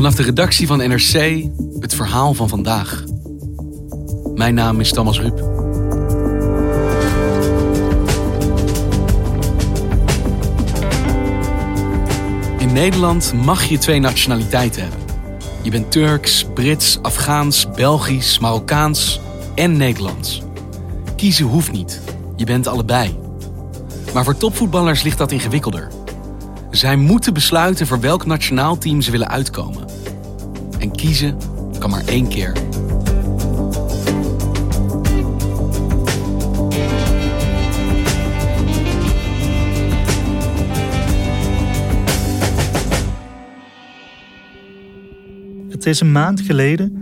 Vanaf de redactie van NRC het verhaal van vandaag. Mijn naam is Thomas Ruip. In Nederland mag je twee nationaliteiten hebben. Je bent Turks, Brits, Afghaans, Belgisch, Marokkaans en Nederlands. Kiezen hoeft niet. Je bent allebei. Maar voor topvoetballers ligt dat ingewikkelder. Zij moeten besluiten voor welk nationaal team ze willen uitkomen. En kiezen kan maar één keer. Het is een maand geleden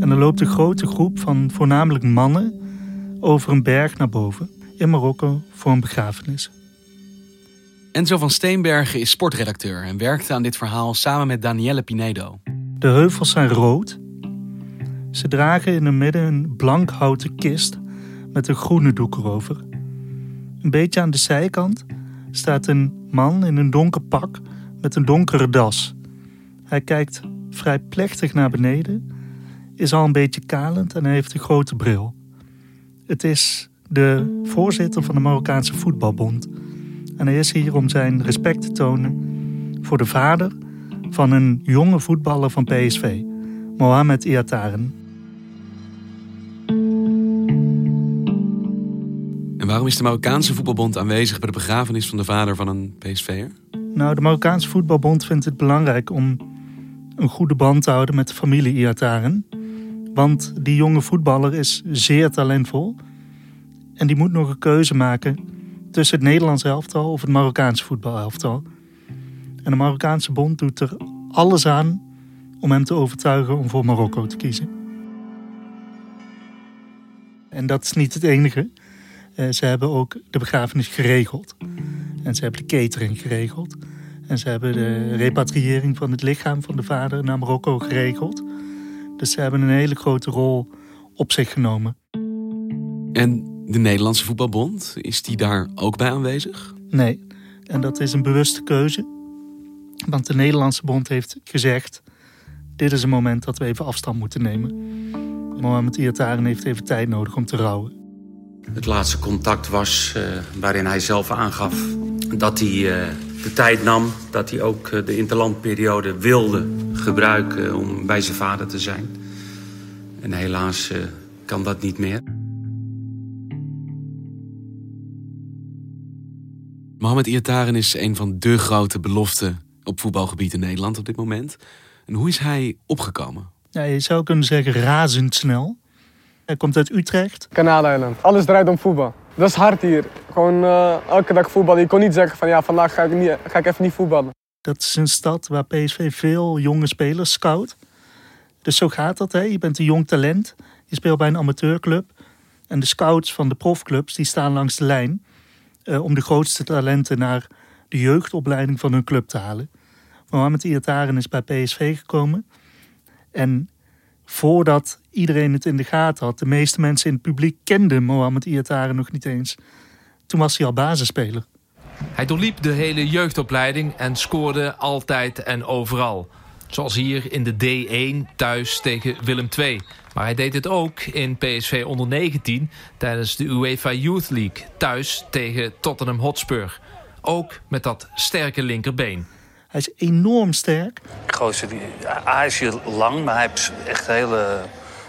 en er loopt een grote groep van voornamelijk mannen over een berg naar boven in Marokko voor een begrafenis. Enzo van Steenbergen is sportredacteur en werkte aan dit verhaal samen met Danielle Pinedo. De heuvels zijn rood. Ze dragen in het midden een blank houten kist met een groene doek erover. Een beetje aan de zijkant staat een man in een donker pak met een donkere das. Hij kijkt vrij plechtig naar beneden, is al een beetje kalend en heeft een grote bril. Het is de voorzitter van de Marokkaanse Voetbalbond. En hij is hier om zijn respect te tonen voor de vader van een jonge voetballer van PSV, Mohamed Iataren. En waarom is de Marokkaanse voetbalbond aanwezig bij de begrafenis van de vader van een PSV'er? Nou, de Marokkaanse Voetbalbond vindt het belangrijk om een goede band te houden met de familie Iataren. Want die jonge voetballer is zeer talentvol. En die moet nog een keuze maken tussen het Nederlands elftal of het Marokkaanse voetbalelftal. En de Marokkaanse bond doet er alles aan om hem te overtuigen om voor Marokko te kiezen. En dat is niet het enige. Eh, ze hebben ook de begrafenis geregeld. En ze hebben de catering geregeld. En ze hebben de repatriëring van het lichaam van de vader naar Marokko geregeld. Dus ze hebben een hele grote rol op zich genomen. En de Nederlandse voetbalbond, is die daar ook bij aanwezig? Nee, en dat is een bewuste keuze. Want de Nederlandse bond heeft gezegd... dit is een moment dat we even afstand moeten nemen. Mohamed Iataren heeft even tijd nodig om te rouwen. Het laatste contact was uh, waarin hij zelf aangaf dat hij uh, de tijd nam... dat hij ook uh, de interlandperiode wilde gebruiken om bij zijn vader te zijn. En helaas kan dat niet meer. Mohamed Iataren is een van de grote beloften op voetbalgebied in Nederland op dit moment. En hoe is hij opgekomen? Ja, je zou kunnen zeggen razendsnel. Hij komt uit Utrecht. Kanaaleiland. Alles draait om voetbal. Dat is hard hier. Gewoon uh, elke dag voetballen. Je kon niet zeggen van ja, vandaag ga ik, niet, ga ik even niet voetballen. Dat is een stad waar PSV veel jonge spelers scout. Dus zo gaat dat. Hè. Je bent een jong talent. Je speelt bij een amateurclub. En de scouts van de profclubs die staan langs de lijn. Uh, om de grootste talenten naar de jeugdopleiding van hun club te halen. Mohamed Iataren is bij PSV gekomen. En voordat iedereen het in de gaten had, de meeste mensen in het publiek kenden Mohamed Iataren nog niet eens. Toen was hij al basisspeler. Hij doorliep de hele jeugdopleiding en scoorde altijd en overal. Zoals hier in de D1 thuis tegen Willem II. Maar hij deed het ook in PSV onder 19 tijdens de UEFA Youth League thuis tegen Tottenham Hotspur. Ook met dat sterke linkerbeen. Hij is enorm sterk. Gozer, die, hij is hier lang, maar hij heeft echt hele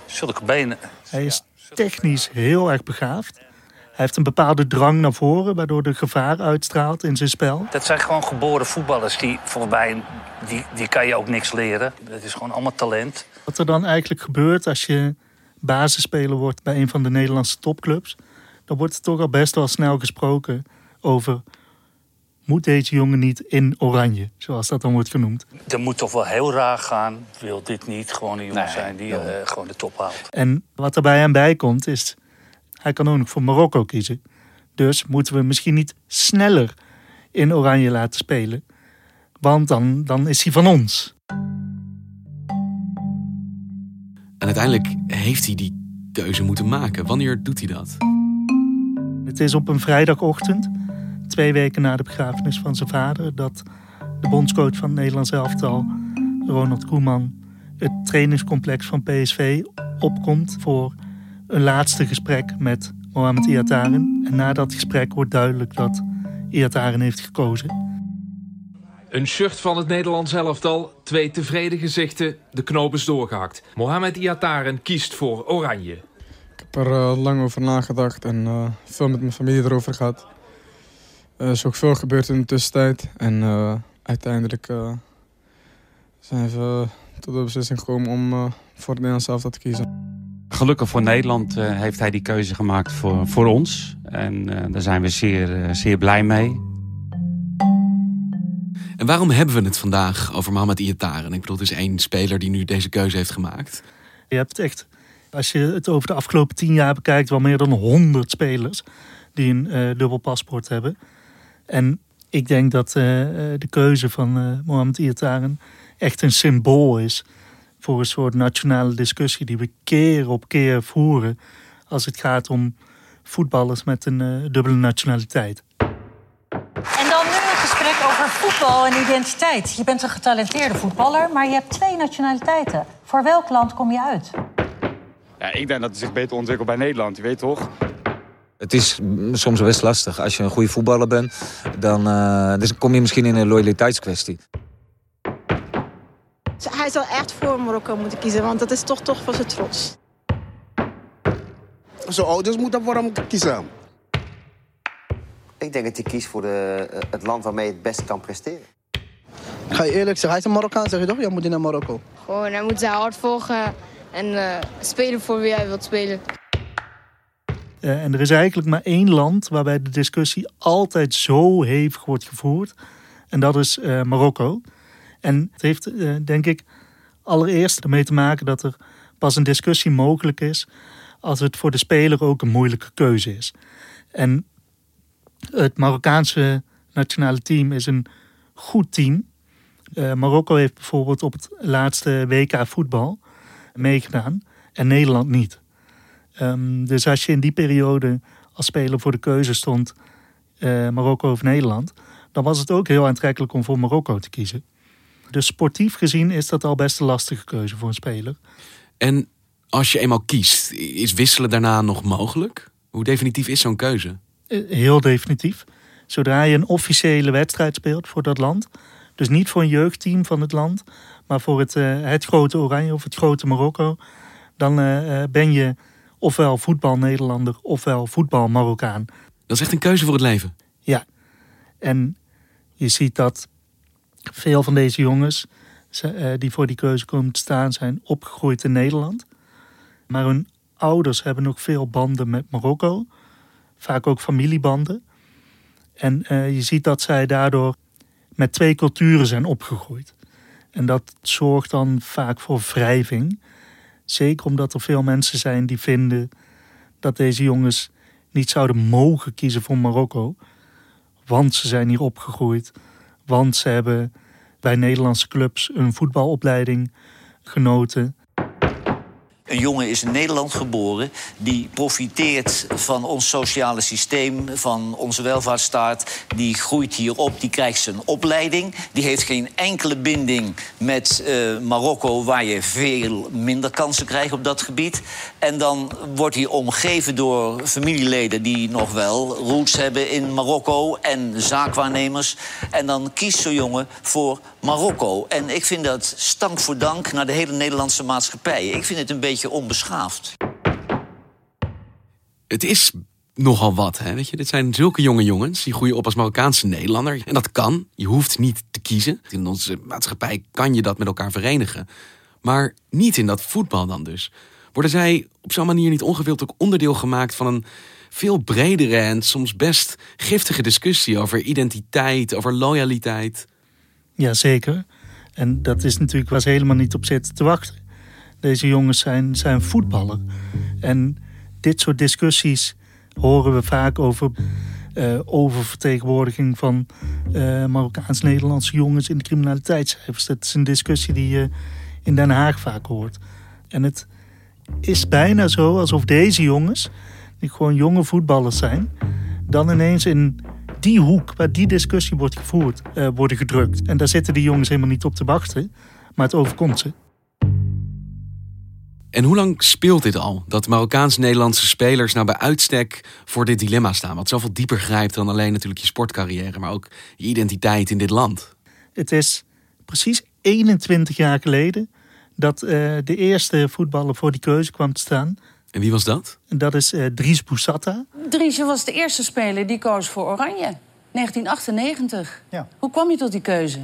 zulke benen. Hij is technisch heel erg begaafd. Hij heeft een bepaalde drang naar voren, waardoor de gevaar uitstraalt in zijn spel. Dat zijn gewoon geboren voetballers. Die, mij, die, die kan je ook niks leren. Dat is gewoon allemaal talent. Wat er dan eigenlijk gebeurt als je basisspeler wordt bij een van de Nederlandse topclubs, dan wordt er toch al best wel snel gesproken over moet deze jongen niet in oranje, zoals dat dan wordt genoemd. Dat moet toch wel heel raar gaan. Wil dit niet gewoon een jongen zijn die uh, gewoon de top haalt. En wat er bij hem bij komt is, hij kan ook nog voor Marokko kiezen. Dus moeten we misschien niet sneller in oranje laten spelen. Want dan, dan is hij van ons. En uiteindelijk heeft hij die keuze moeten maken. Wanneer doet hij dat? Het is op een vrijdagochtend, twee weken na de begrafenis van zijn vader, dat de bondscoach van het Nederlands elftal, Ronald Koeman, het trainingscomplex van PSV opkomt voor een laatste gesprek met Mohamed Iataren. En na dat gesprek wordt duidelijk dat Iataren heeft gekozen. Een shirt van het Nederlands elftal, twee tevreden gezichten, de knoop is doorgehakt. Mohamed Iataren kiest voor oranje. Ik heb er uh, lang over nagedacht en uh, veel met mijn familie erover gehad. Er is ook veel gebeurd in de tussentijd. En uh, uiteindelijk zijn we tot de beslissing gekomen om voor het Nederlands elftal te kiezen. Gelukkig voor Nederland heeft hij die keuze gemaakt voor, voor ons. En daar zijn we zeer, zeer blij mee. En waarom hebben we het vandaag over Mohamed Iataren? Ik bedoel, het is één speler die nu deze keuze heeft gemaakt. Je hebt echt, als je het over de afgelopen tien jaar bekijkt, wel meer dan honderd spelers die een uh, dubbel paspoort hebben. En ik denk dat uh, de keuze van uh, Mohamed Iataren echt een symbool is voor een soort nationale discussie die we keer op keer voeren als het gaat om voetballers met een dubbele nationaliteit. En dan nu een gesprek over voetbal en identiteit. Je bent een getalenteerde voetballer, maar je hebt twee nationaliteiten. Voor welk land kom je uit? Ja, ik denk dat het zich beter ontwikkelt bij Nederland, je weet toch? Het is soms best lastig. Als je een goede voetballer bent, dan uh, dus kom je misschien in een loyaliteitskwestie. Hij zou echt voor Marokko moeten kiezen, want dat is toch, toch voor zijn trots. Zijn ouders moeten voor hem kiezen. Ik denk dat hij kiest voor de, het land waarmee hij het beste kan presteren. Ik ga je eerlijk zeggen, hij is een Marokkaan, zeg je toch? Jij moet naar Marokko. Gewoon, hij moet zijn hart volgen en uh, spelen voor wie hij wilt spelen. Uh, en er is eigenlijk maar één land waarbij de discussie altijd zo hevig wordt gevoerd. En dat is uh, Marokko. En het heeft, denk ik, allereerst ermee te maken dat er pas een discussie mogelijk is als het voor de speler ook een moeilijke keuze is. En het Marokkaanse nationale team is een goed team. Marokko heeft bijvoorbeeld op het laatste WK voetbal meegedaan en Nederland niet. Um, dus als je in die periode als speler voor de keuze stond uh, Marokko of Nederland, dan was het ook heel aantrekkelijk om voor Marokko te kiezen. Dus sportief gezien is dat al best een lastige keuze voor een speler. En als je eenmaal kiest, is wisselen daarna nog mogelijk? Hoe definitief is zo'n keuze? Heel definitief. Zodra je een officiële wedstrijd speelt voor dat land, dus niet voor een jeugdteam van het land, maar voor het, uh, het grote Oranje of het grote Marokko, dan ben je ofwel voetbal Nederlander ofwel voetbal Marokkaan. Dat is echt een keuze voor het leven. Ja. En je ziet dat veel van deze jongens uh, die voor die keuze komen te staan, zijn opgegroeid in Nederland. Maar hun ouders hebben nog veel banden met Marokko vaak ook familiebanden. En uh, je ziet dat zij daardoor met twee culturen zijn opgegroeid. En dat zorgt dan vaak voor wrijving. Zeker omdat er veel mensen zijn die vinden dat deze jongens niet zouden mogen kiezen voor Marokko. Want ze zijn hier opgegroeid. Want ze hebben bij Nederlandse clubs een voetbalopleiding genoten. Een jongen is in Nederland geboren die profiteert van ons sociale systeem, van onze welvaartsstaat. Die groeit hier op, die krijgt zijn opleiding. Die heeft geen enkele binding met uh, Marokko, waar je veel minder kansen krijgt op dat gebied. En dan wordt hij omgeven door familieleden die nog wel roots hebben in Marokko en zaakwaarnemers. En dan kiest zo'n jongen voor Marokko. En ik vind dat stank voor dank naar de hele Nederlandse maatschappij. Ik vind het een beetje onbeschaafd. Het is nogal wat, hè? Weet je, dit zijn zulke jonge jongens die groeien op als Marokkaanse Nederlander. En dat kan. Je hoeft niet te kiezen. In onze maatschappij kan je dat met elkaar verenigen. Maar niet in dat voetbal dan dus. Worden zij op zo'n manier niet ongewild ook onderdeel gemaakt van een veel bredere en soms best giftige discussie over identiteit, over loyaliteit? Jazeker. En dat is natuurlijk ze helemaal niet op zitten te wachten. Deze jongens zijn, zijn voetballer. En dit soort discussies horen we vaak over uh, oververtegenwoordiging van uh, Marokkaans-Nederlandse jongens in de criminaliteitscijfers. Dat is een discussie die je in Den Haag vaak hoort. En het is bijna zo alsof deze jongens, die gewoon jonge voetballers zijn, dan ineens in die hoek waar die discussie wordt gevoerd, uh, worden gedrukt. En daar zitten die jongens helemaal niet op te wachten, maar het overkomt ze. En hoe lang speelt dit al? Dat Marokkaans-Nederlandse spelers nou bij uitstek voor dit dilemma staan. Wat zoveel dieper grijpt dan alleen natuurlijk je sportcarrière, maar ook je identiteit in dit land. Het is precies 21 jaar geleden dat uh, de eerste voetballer voor die keuze kwam te staan. En wie was dat? Dat is uh, Dries Boussata. Dries was de eerste speler die koos voor Oranje. 1998. Ja. Hoe kwam je tot die keuze?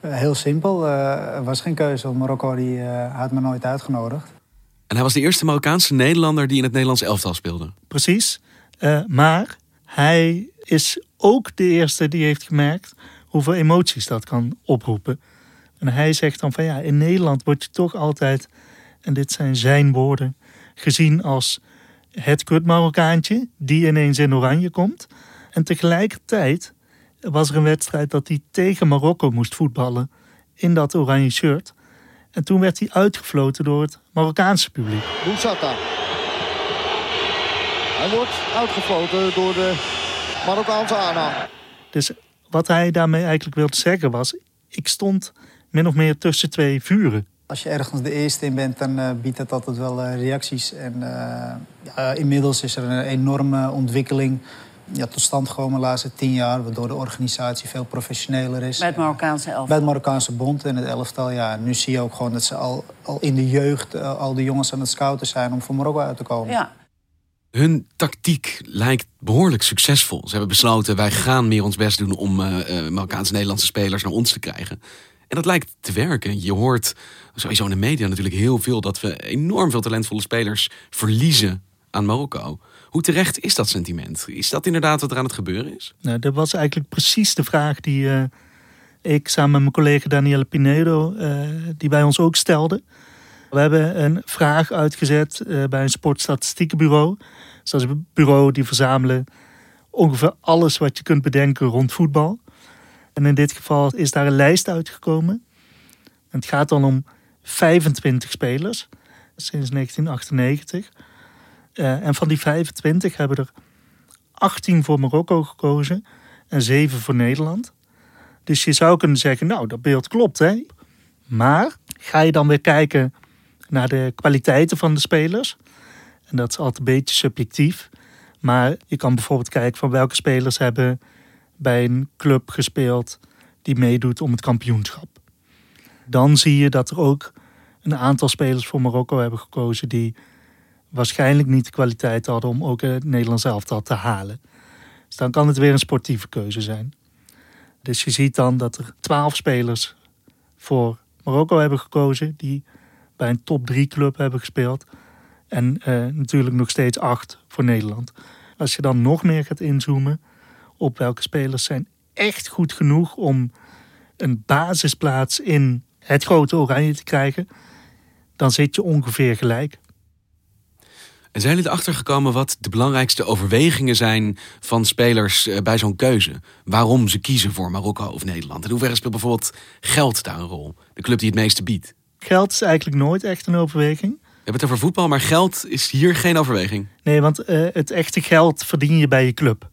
Uh, heel simpel. er was geen keuze. Marokko die, had me nooit uitgenodigd. Hij was de eerste Marokkaanse Nederlander die in het Nederlands elftal speelde. Precies. maar hij is ook de eerste die heeft gemerkt hoeveel emoties dat kan oproepen. En hij zegt dan van ja, in Nederland word je toch altijd, en dit zijn zijn woorden, gezien als het kut Marokkaantje die ineens in oranje komt. En tegelijkertijd was er een wedstrijd dat hij tegen Marokko moest voetballen in dat oranje shirt. En toen werd hij uitgefloten door het Marokkaanse publiek. Boussata. Hij wordt uitgefloten door de Marokkaanse aanhang. Dus wat hij daarmee eigenlijk wilde zeggen was... ik stond min of meer tussen twee vuren. Als je ergens de eerste in bent, dan uh, biedt dat altijd wel uh, reacties. En uh, ja, inmiddels is er een enorme ontwikkeling ja, tot stand gekomen de laatste tien jaar... waardoor de organisatie veel professioneler is. Bij het Marokkaanse elftal? Bij het Marokkaanse bond en het elftal, ja. Nu zie je ook gewoon dat ze al, al in de jeugd... al die jongens aan het scouten zijn om voor Marokko uit te komen. Ja. Hun tactiek lijkt behoorlijk succesvol. Ze hebben besloten, wij gaan meer ons best doen... om Marokkaanse-Nederlandse spelers naar ons te krijgen... En dat lijkt te werken. Je hoort sowieso in de media natuurlijk heel veel dat we enorm veel talentvolle spelers verliezen aan Marokko. Hoe terecht is dat sentiment? Is dat inderdaad wat er aan het gebeuren is? Nou, dat was eigenlijk precies de vraag die uh, ik samen met mijn collega Danielle Pinedo, uh, die bij ons ook stelde. We hebben een vraag uitgezet uh, bij een sportstatistiekenbureau. Dus dat is een bureau die verzamelen ongeveer alles wat je kunt bedenken rond voetbal. En in dit geval is daar een lijst uitgekomen. Het gaat dan om 25 spelers sinds 1998. Uh, en van die 25 hebben er 18 voor Marokko gekozen en 7 voor Nederland. Dus je zou kunnen zeggen, nou, dat beeld klopt, hè? Maar ga je dan weer kijken naar de kwaliteiten van de spelers? En dat is altijd een beetje subjectief. Maar je kan bijvoorbeeld kijken van welke spelers hebben bij een club gespeeld die meedoet om het kampioenschap. Dan zie je dat er ook een aantal spelers voor Marokko hebben gekozen die waarschijnlijk niet de kwaliteit hadden om ook het Nederlands elftal te halen. Dus dan kan het weer een sportieve keuze zijn. Dus je ziet dan dat er twaalf spelers voor Marokko hebben gekozen die bij een top 3 club hebben gespeeld. En eh, natuurlijk nog steeds acht voor Nederland. Als je dan nog meer gaat inzoomen, op welke spelers zijn echt goed genoeg om een basisplaats in het grote oranje te krijgen, dan zit je ongeveer gelijk. En zijn jullie erachter gekomen wat de belangrijkste overwegingen zijn van spelers eh, bij zo'n keuze? Waarom ze kiezen voor Marokko of Nederland? En hoe hoeverre speelt bijvoorbeeld geld daar een rol? De club die het meeste biedt. Geld is eigenlijk nooit echt een overweging. We hebben het over voetbal, maar geld is hier geen overweging. Nee, want uh, het echte geld verdien je bij je club.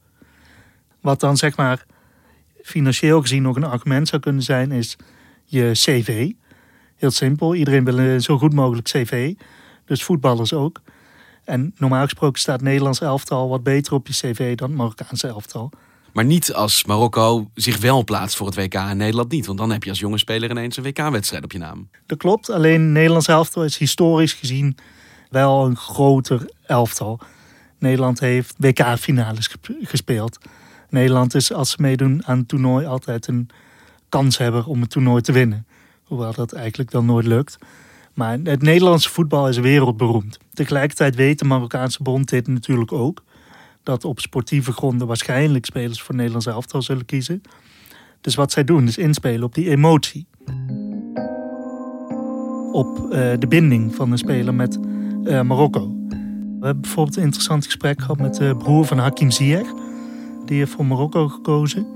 Wat dan zeg maar financieel gezien nog een argument zou kunnen zijn, is je cv. Heel simpel, iedereen wil een zo goed mogelijk cv. Dus voetballers ook. En normaal gesproken staat Nederlands elftal wat beter op je cv dan het Marokkaanse elftal. Maar niet als Marokko zich wel plaatst voor het WK en Nederland niet. Want dan heb je als jonge speler ineens een WK-wedstrijd op je naam. Dat klopt, alleen Nederlands elftal is historisch gezien wel een groter elftal. Nederland heeft WK-finales gespeeld. Nederland is als ze meedoen aan het toernooi altijd een kanshebber om het toernooi te winnen. Hoewel dat eigenlijk dan nooit lukt. Maar het Nederlandse voetbal is wereldberoemd. Tegelijkertijd weet de Marokkaanse bond dit natuurlijk ook. Dat op sportieve gronden waarschijnlijk spelers voor Nederlands elftal zullen kiezen. Dus wat zij doen is inspelen op die emotie. Op uh, de binding van een speler met uh, Marokko. We hebben bijvoorbeeld een interessant gesprek gehad met de broer van Hakim Ziyech. Die heeft voor Marokko gekozen.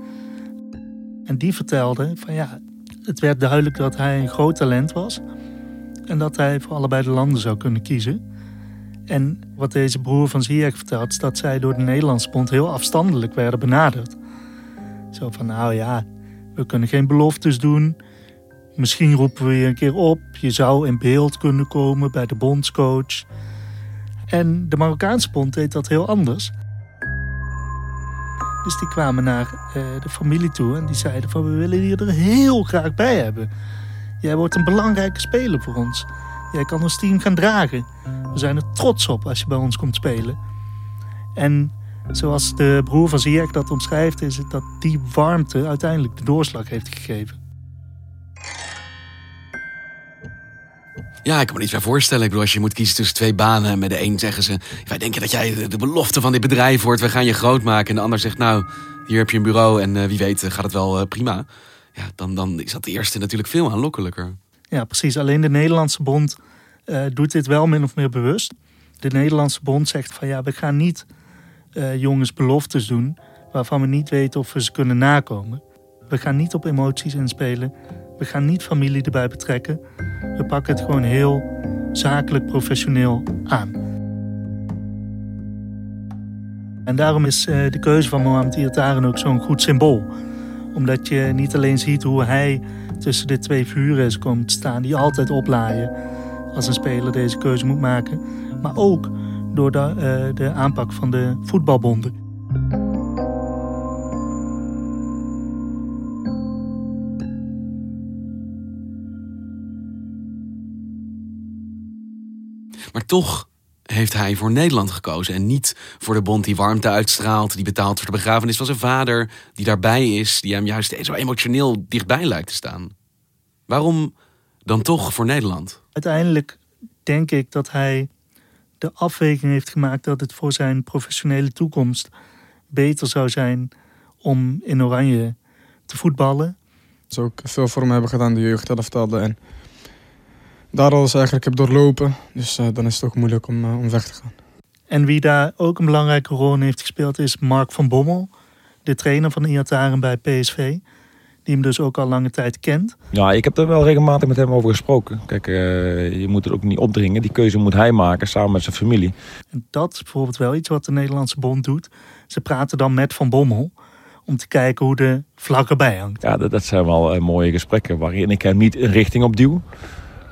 En die vertelde van ja, het werd duidelijk dat hij een groot talent was. En dat hij voor allebei de landen zou kunnen kiezen. En wat deze broer van Ziyech vertelt, is dat zij door de Nederlandse bond heel afstandelijk werden benaderd. Zo van, nou ja, we kunnen geen beloftes doen. Misschien roepen we je een keer op. Je zou in beeld kunnen komen bij de bondscoach. En de Marokkaanse bond deed dat heel anders. Dus die kwamen naar uh, de familie toe en die zeiden van... we willen je er heel graag bij hebben. Jij wordt een belangrijke speler voor ons. Jij kan ons team gaan dragen. We zijn er trots op als je bij ons komt spelen. En zoals de broer van Ziyech dat omschrijft... is het dat die warmte uiteindelijk de doorslag heeft gegeven. Ja, ik kan me niet meer voorstellen. Ik bedoel, als je moet kiezen tussen twee banen. Met de een zeggen ze, wij denken dat jij de belofte van dit bedrijf wordt. We gaan je groot maken. En de ander zegt, nou, hier heb je een bureau en uh, wie weet gaat het wel uh, prima. Ja, dan, dan is dat de eerste natuurlijk veel aanlokkelijker. Ja, precies. Alleen de Nederlandse bond uh, doet dit wel min of meer bewust. De Nederlandse bond zegt van ja, we gaan niet jongens beloftes doen waarvan we niet weten of we ze kunnen nakomen. We gaan niet op emoties inspelen. We gaan niet familie erbij betrekken. We pakken het gewoon heel zakelijk professioneel aan. En daarom is eh, de keuze van Mohamed Iataren ook zo'n goed symbool. Omdat je niet alleen ziet hoe hij tussen de twee vuren te staan... die altijd oplaaien als een speler deze keuze moet maken... maar ook door de, uh, de aanpak van de voetbalbonden. Maar toch heeft hij voor Nederland gekozen en niet voor de bond die warmte uitstraalt, die betaalt voor de begrafenis van zijn vader, die daarbij is, die hem juist zo emotioneel dichtbij lijkt te staan. Waarom dan toch voor Nederland? Uiteindelijk denk ik dat hij de afweging heeft gemaakt dat het voor zijn professionele toekomst beter zou zijn om in Oranje te voetballen. Ze ook veel voor hem hebben gedaan, de jeugd en daar alles eigenlijk heb doorlopen. Dus uh, dan is het ook moeilijk om, uh, om weg te gaan. En wie daar ook een belangrijke rol in heeft gespeeld is Mark van Bommel. De trainer van Iataren bij PSV. Die hem dus ook al lange tijd kent. Ja, ik heb er wel regelmatig met hem over gesproken. Kijk, uh, je moet het ook niet opdringen. Die keuze moet hij maken samen met zijn familie. En dat is bijvoorbeeld wel iets wat de Nederlandse bond doet. Ze praten dan met Van Bommel om te kijken hoe de vlag erbij hangt. Ja, dat, dat zijn wel mooie gesprekken waarin ik hem niet een richting op duw.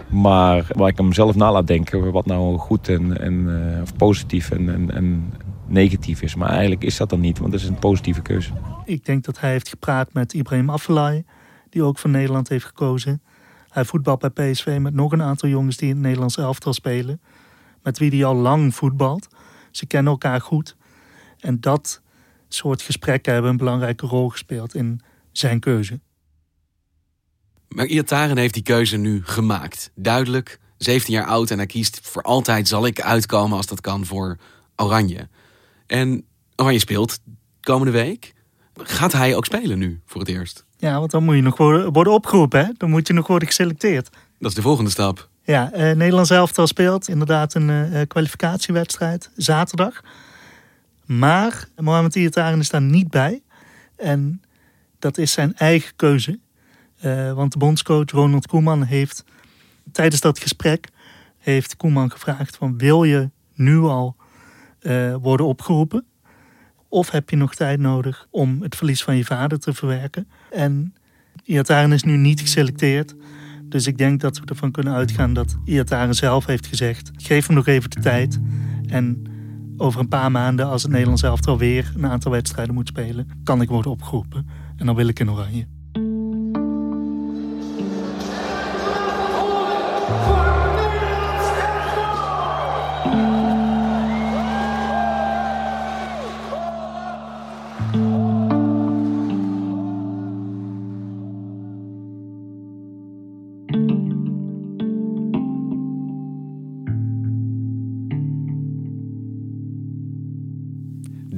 Maar waar ik hem zelf na laat denken, wat nou goed en, en uh, of positief en, en, en, negatief is. Maar eigenlijk is dat dan niet, want dat is een positieve keuze. Ik denk dat hij heeft gepraat met Ibrahim Afellay, die ook voor Nederland heeft gekozen. Hij voetbalt bij PSV met nog een aantal jongens die in het Nederlands elftal spelen. Met wie hij al lang voetbalt. Ze kennen elkaar goed. En dat soort gesprekken hebben een belangrijke rol gespeeld in zijn keuze. Maar Iataren heeft die keuze nu gemaakt. Duidelijk, 17 jaar oud en hij kiest voor altijd zal ik uitkomen als dat kan voor Oranje. En Oranje speelt komende week. Gaat hij ook spelen nu voor het eerst? Ja, want dan moet je nog worden opgeroepen. Hè? Dan moet je nog worden geselecteerd. Dat is de volgende stap. Ja, eh, Nederlands elftal speelt inderdaad een uh, kwalificatiewedstrijd zaterdag. Maar Mohamed Iataren is daar niet bij. En dat is zijn eigen keuze. Uh, want de bondscoach Ronald Koeman heeft tijdens dat gesprek heeft Koeman gevraagd van wil je nu al uh, worden opgeroepen? Of heb je nog tijd nodig om het verlies van je vader te verwerken? En Iataren is nu niet geselecteerd. Dus ik denk dat we ervan kunnen uitgaan dat Iataren zelf heeft gezegd... geef hem nog even de tijd. En over een paar maanden, als het Nederlands elftal weer een aantal wedstrijden moet spelen, kan ik worden opgeroepen. En dan wil ik in oranje.